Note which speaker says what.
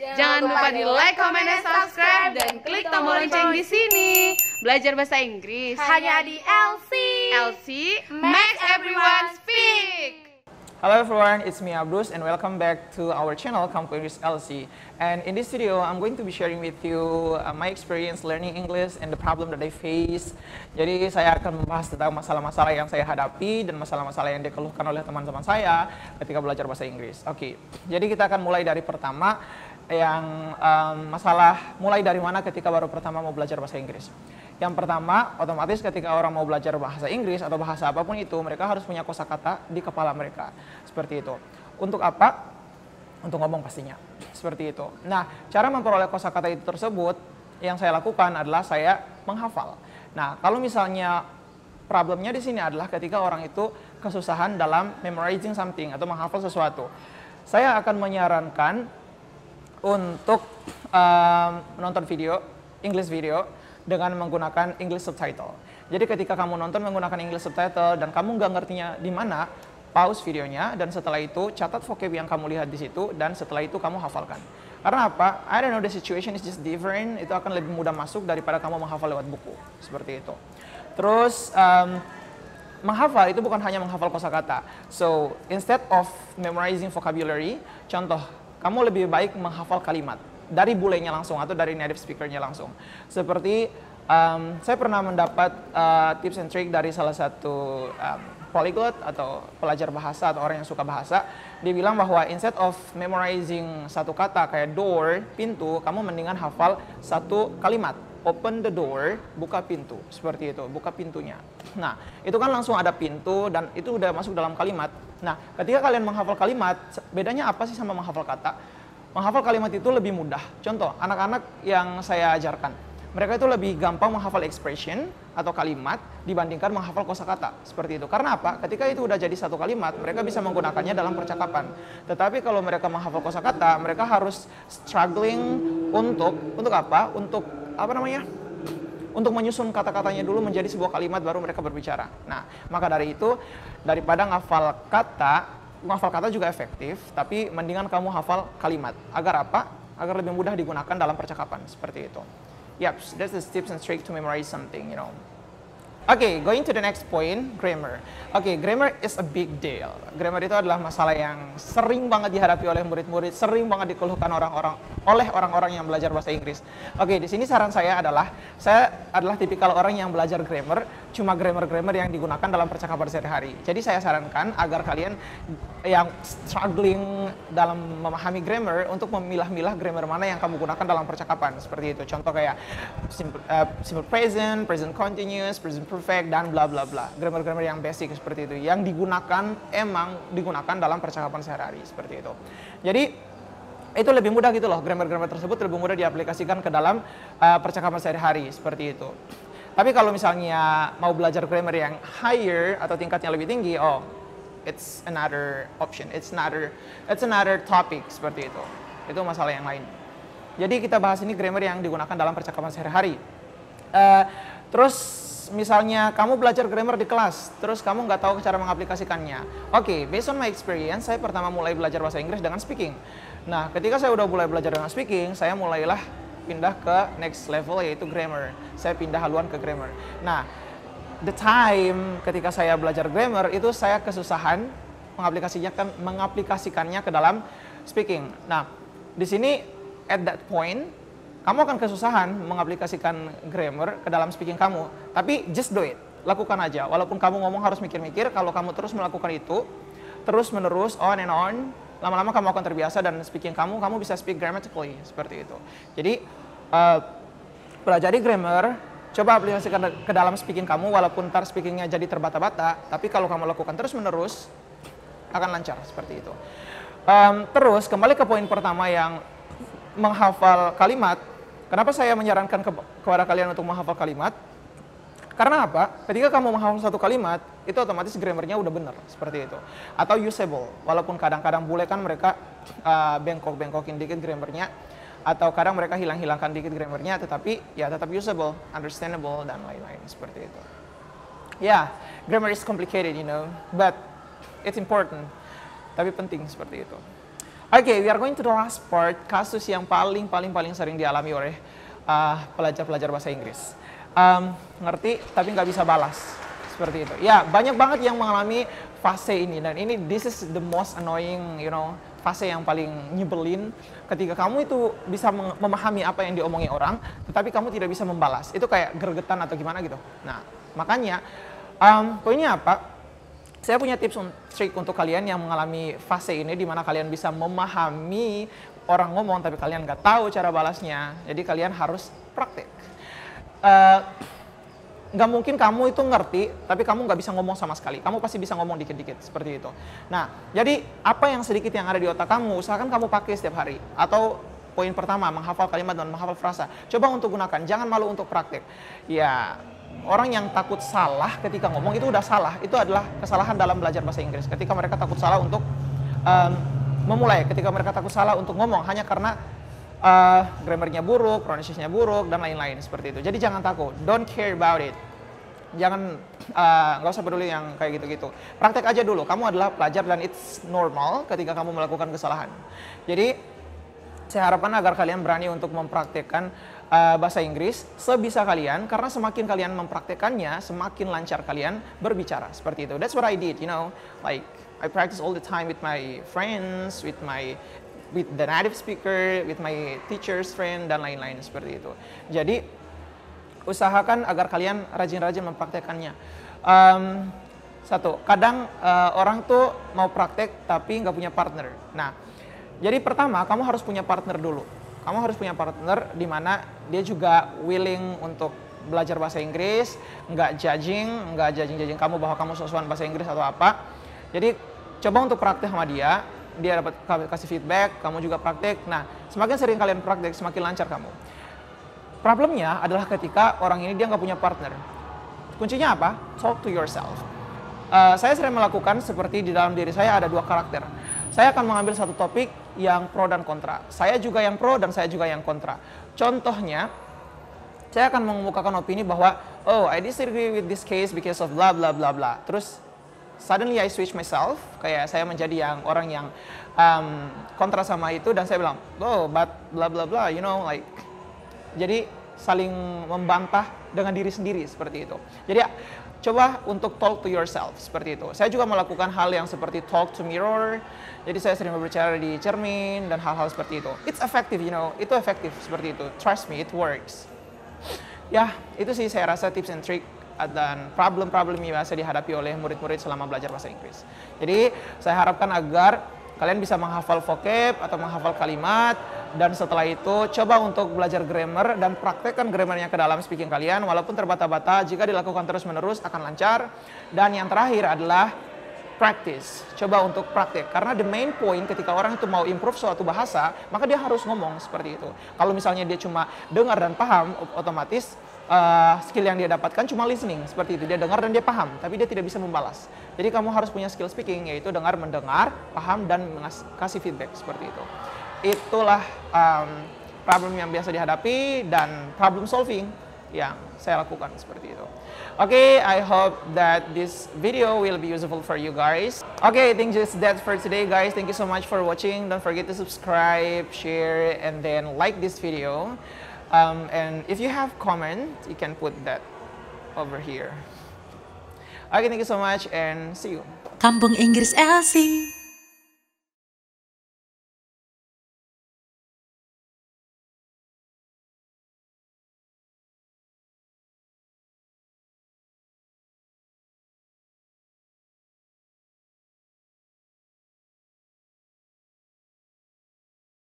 Speaker 1: Jangan lupa di like, comment, dan subscribe dan klik tombol lonceng di sini. Belajar bahasa Inggris
Speaker 2: Hanya di LC.
Speaker 1: LC makes everyone speak.
Speaker 3: Hello everyone, it's me Abdus and welcome back to our channel Kampung English LC. And in this video, I'm going to be sharing with you uh, my experience learning English and the problem that I face. Jadi saya akan membahas tentang masalah-masalah yang saya hadapi dan masalah-masalah yang dikeluhkan oleh teman-teman saya ketika belajar bahasa Inggris. Oke, jadi kita akan mulai dari pertama yang um, masalah mulai dari mana ketika baru pertama mau belajar bahasa Inggris. Yang pertama, otomatis ketika orang mau belajar bahasa Inggris atau bahasa apa pun itu, mereka harus punya kosakata di kepala mereka. Seperti itu. Untuk apa? Untuk ngomong pastinya. Seperti itu. Nah, cara memperoleh kosakata itu tersebut yang saya lakukan adalah saya menghafal. Nah, kalau misalnya problemnya di sini adalah ketika orang itu kesusahan dalam memorizing something atau menghafal sesuatu. Saya akan menyarankan untuk um, menonton video, English video, dengan menggunakan English subtitle. Jadi ketika kamu nonton menggunakan English subtitle dan kamu nggak ngertinya di mana, pause videonya dan setelah itu catat vocab yang kamu lihat di situ dan setelah itu kamu hafalkan. Karena apa? I don't know the situation is just different. Itu akan lebih mudah masuk daripada kamu menghafal lewat buku. Seperti itu. Terus um, menghafal itu bukan hanya menghafal kosakata. So instead of memorizing vocabulary, contoh kamu lebih baik menghafal kalimat dari bulenya langsung atau dari native speakernya langsung. Seperti um, saya pernah mendapat uh, tips and trick dari salah satu um, polyglot atau pelajar bahasa atau orang yang suka bahasa. Dia bilang bahwa instead of memorizing satu kata kayak door, pintu, kamu mendingan hafal satu kalimat. Open the door, buka pintu. Seperti itu, buka pintunya. Nah, itu kan langsung ada pintu dan itu udah masuk dalam kalimat. Nah, ketika kalian menghafal kalimat, bedanya apa sih sama menghafal kata? Menghafal kalimat itu lebih mudah. Contoh, anak-anak yang saya ajarkan, mereka itu lebih gampang menghafal expression atau kalimat dibandingkan menghafal kosakata. Seperti itu. Karena apa? Ketika itu udah jadi satu kalimat, mereka bisa menggunakannya dalam percakapan. Tetapi kalau mereka menghafal kosakata, mereka harus struggling untuk untuk apa? Untuk apa namanya? Untuk menyusun kata-katanya dulu menjadi sebuah kalimat baru mereka berbicara. Nah, maka dari itu daripada ngafal kata, ngafal kata juga efektif, tapi mendingan kamu hafal kalimat. Agar apa? Agar lebih mudah digunakan dalam percakapan seperti itu. Yep, that's the tips and tricks to memorize something, you know. Okay, going to the next point, grammar. Okay, grammar is a big deal. Grammar itu adalah masalah yang sering banget dihadapi oleh murid-murid, sering banget dikeluhkan orang-orang oleh orang-orang yang belajar bahasa Inggris. Oke, di sini saran saya adalah saya adalah tipikal orang yang belajar grammar, cuma grammar-grammar yang digunakan dalam percakapan sehari-hari. Jadi saya sarankan agar kalian yang struggling dalam memahami grammar untuk memilah-milah grammar mana yang kamu gunakan dalam percakapan. Seperti itu. Contoh kayak simple, uh, simple present, present continuous, present perfect dan bla bla bla. Grammar-grammar yang basic seperti itu yang digunakan emang digunakan dalam percakapan sehari-hari seperti itu. Jadi itu lebih mudah gitu loh grammar-grammar tersebut lebih mudah diaplikasikan ke dalam uh, percakapan sehari-hari seperti itu. Tapi kalau misalnya mau belajar grammar yang higher atau tingkatnya lebih tinggi, oh it's another option, it's another it's another topic seperti itu. Itu masalah yang lain. Jadi kita bahas ini grammar yang digunakan dalam percakapan sehari-hari. Uh, terus misalnya kamu belajar grammar di kelas, terus kamu nggak tahu cara mengaplikasikannya. Oke, okay, based on my experience, saya pertama mulai belajar bahasa Inggris dengan speaking. Nah, ketika saya udah mulai belajar dengan speaking, saya mulailah pindah ke next level yaitu grammar. Saya pindah haluan ke grammar. Nah, the time ketika saya belajar grammar itu saya kesusahan mengaplikasinya kan mengaplikasikannya ke dalam speaking. Nah, di sini at that point kamu akan kesusahan mengaplikasikan grammar ke dalam speaking kamu. Tapi just do it, lakukan aja. Walaupun kamu ngomong harus mikir-mikir, kalau kamu terus melakukan itu, terus menerus on and on, lama-lama kamu akan terbiasa dan speaking kamu, kamu bisa speak grammatically seperti itu. Jadi uh, pelajari grammar, coba aplikasikan ke dalam speaking kamu, walaupun ntar speakingnya jadi terbata-bata, tapi kalau kamu lakukan terus menerus, akan lancar seperti itu. Um, terus kembali ke poin pertama yang menghafal kalimat, kenapa saya menyarankan ke, kepada kalian untuk menghafal kalimat? Karena apa? Ketika kamu menghafal satu kalimat, itu otomatis grammarnya udah benar, seperti itu. Atau usable, walaupun kadang-kadang bule kan mereka uh, bengkok-bengkokin dikit grammarnya, atau kadang mereka hilang-hilangkan dikit grammarnya, tetapi ya tetap usable, understandable, dan lain-lain, seperti itu. Ya, yeah, grammar is complicated, you know, but it's important. Tapi penting seperti itu. Okay, we are going to the last part, kasus yang paling paling paling sering dialami oleh uh, pelajar-pelajar bahasa Inggris. Um, ngerti tapi nggak bisa balas seperti itu. Ya banyak banget yang mengalami fase ini dan ini this is the most annoying, you know, fase yang paling nyebelin ketika kamu itu bisa memahami apa yang diomongi orang, tetapi kamu tidak bisa membalas. Itu kayak gergetan atau gimana gitu. Nah makanya um, poinnya apa? Saya punya tips and trik untuk kalian yang mengalami fase ini di mana kalian bisa memahami orang ngomong tapi kalian nggak tahu cara balasnya. Jadi kalian harus Uh, nggak mungkin kamu itu ngerti, tapi kamu nggak bisa ngomong sama sekali. Kamu pasti bisa ngomong dikit-dikit seperti itu. Nah, jadi apa yang sedikit yang ada di otak kamu, usahakan kamu pakai setiap hari. Atau poin pertama, menghafal kalimat dan menghafal frasa. Coba untuk gunakan, jangan malu untuk praktek. Ya, orang yang takut salah ketika ngomong itu udah salah. Itu adalah kesalahan dalam belajar bahasa Inggris. Ketika mereka takut salah untuk um, memulai, ketika mereka takut salah untuk ngomong hanya karena uh, grammarnya buruk, pronunciation-nya buruk dan lain-lain seperti itu. Jadi jangan takut. Don't care about it. Jangan uh, nggak uh, usah peduli yang kayak gitu-gitu. Praktek aja dulu. Kamu adalah pelajar dan it's normal ketika kamu melakukan kesalahan. Jadi saya harapkan agar kalian berani untuk mempraktekkan uh, bahasa Inggris sebisa kalian karena semakin kalian mempraktekannya semakin lancar kalian berbicara seperti itu that's what I did you know like I practice all the time with my friends with my with the native speaker with my teachers friend dan lain-lain seperti itu. Jadi usahakan agar kalian rajin-rajin mempraktekannya. Um, satu kadang uh, orang tuh mau praktek tapi nggak punya partner. Nah jadi pertama kamu harus punya partner dulu. Kamu harus punya partner di mana dia juga willing untuk belajar bahasa Inggris, nggak judging, nggak judging-judging kamu bahwa kamu sesuatu bahasa Inggris atau apa. Jadi coba untuk praktek sama dia, dia dapat kasih feedback, kamu juga praktek. Nah, semakin sering kalian praktek, semakin lancar kamu. Problemnya adalah ketika orang ini dia nggak punya partner. Kuncinya apa? Talk to yourself. Uh, saya sering melakukan seperti di dalam diri saya ada dua karakter. Saya akan mengambil satu topik yang pro dan kontra. Saya juga yang pro dan saya juga yang kontra. Contohnya, saya akan mengemukakan opini bahwa, oh, I disagree with this case because of blah blah blah blah. Terus suddenly I switch myself, kayak saya menjadi yang orang yang um, kontra sama itu dan saya bilang, oh, but blah blah blah, you know, like, jadi saling membantah dengan diri sendiri seperti itu. Jadi coba untuk talk to yourself seperti itu. Saya juga melakukan hal yang seperti talk to mirror, jadi saya sering berbicara di cermin dan hal-hal seperti itu. It's effective, you know, itu efektif seperti itu. Trust me, it works. Ya, itu sih saya rasa tips and trick dan problem-problem yang biasa dihadapi oleh murid-murid selama belajar bahasa Inggris. Jadi, saya harapkan agar kalian bisa menghafal vocab atau menghafal kalimat dan setelah itu coba untuk belajar grammar dan praktekkan grammarnya ke dalam speaking kalian walaupun terbata-bata jika dilakukan terus-menerus akan lancar dan yang terakhir adalah practice. Coba untuk praktek. Karena the main point ketika orang itu mau improve suatu bahasa, maka dia harus ngomong seperti itu. Kalau misalnya dia cuma dengar dan paham, otomatis uh, skill yang dia dapatkan cuma listening seperti itu. Dia dengar dan dia paham, tapi dia tidak bisa membalas. Jadi kamu harus punya skill speaking, yaitu dengar, mendengar, paham, dan kasih feedback seperti itu. Itulah um, problem yang biasa dihadapi dan problem solving yang saya lakukan seperti itu. Okay, I hope that this video will be useful for you guys. Okay, I think just that's for today, guys. Thank you so much for watching. Don't forget to subscribe, share, and then like this video. Um, and if you have comment, you can put that over here. Okay, thank you so much and see you.
Speaker 2: Kampung Inggris Elsie.